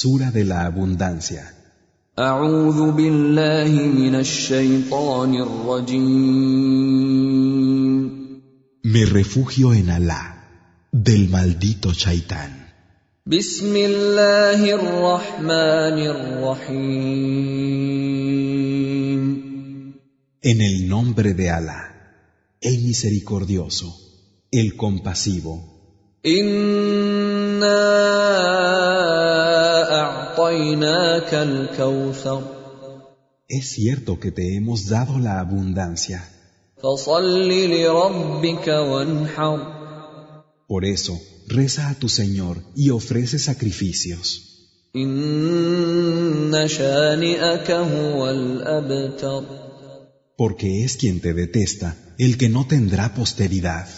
Sura de la Abundancia. Me refugio en Alá, del maldito Shaitán. En el nombre de Alá, el misericordioso, el compasivo. Es cierto que te hemos dado la abundancia. Por eso, reza a tu Señor y ofrece sacrificios. Porque es quien te detesta, el que no tendrá posteridad.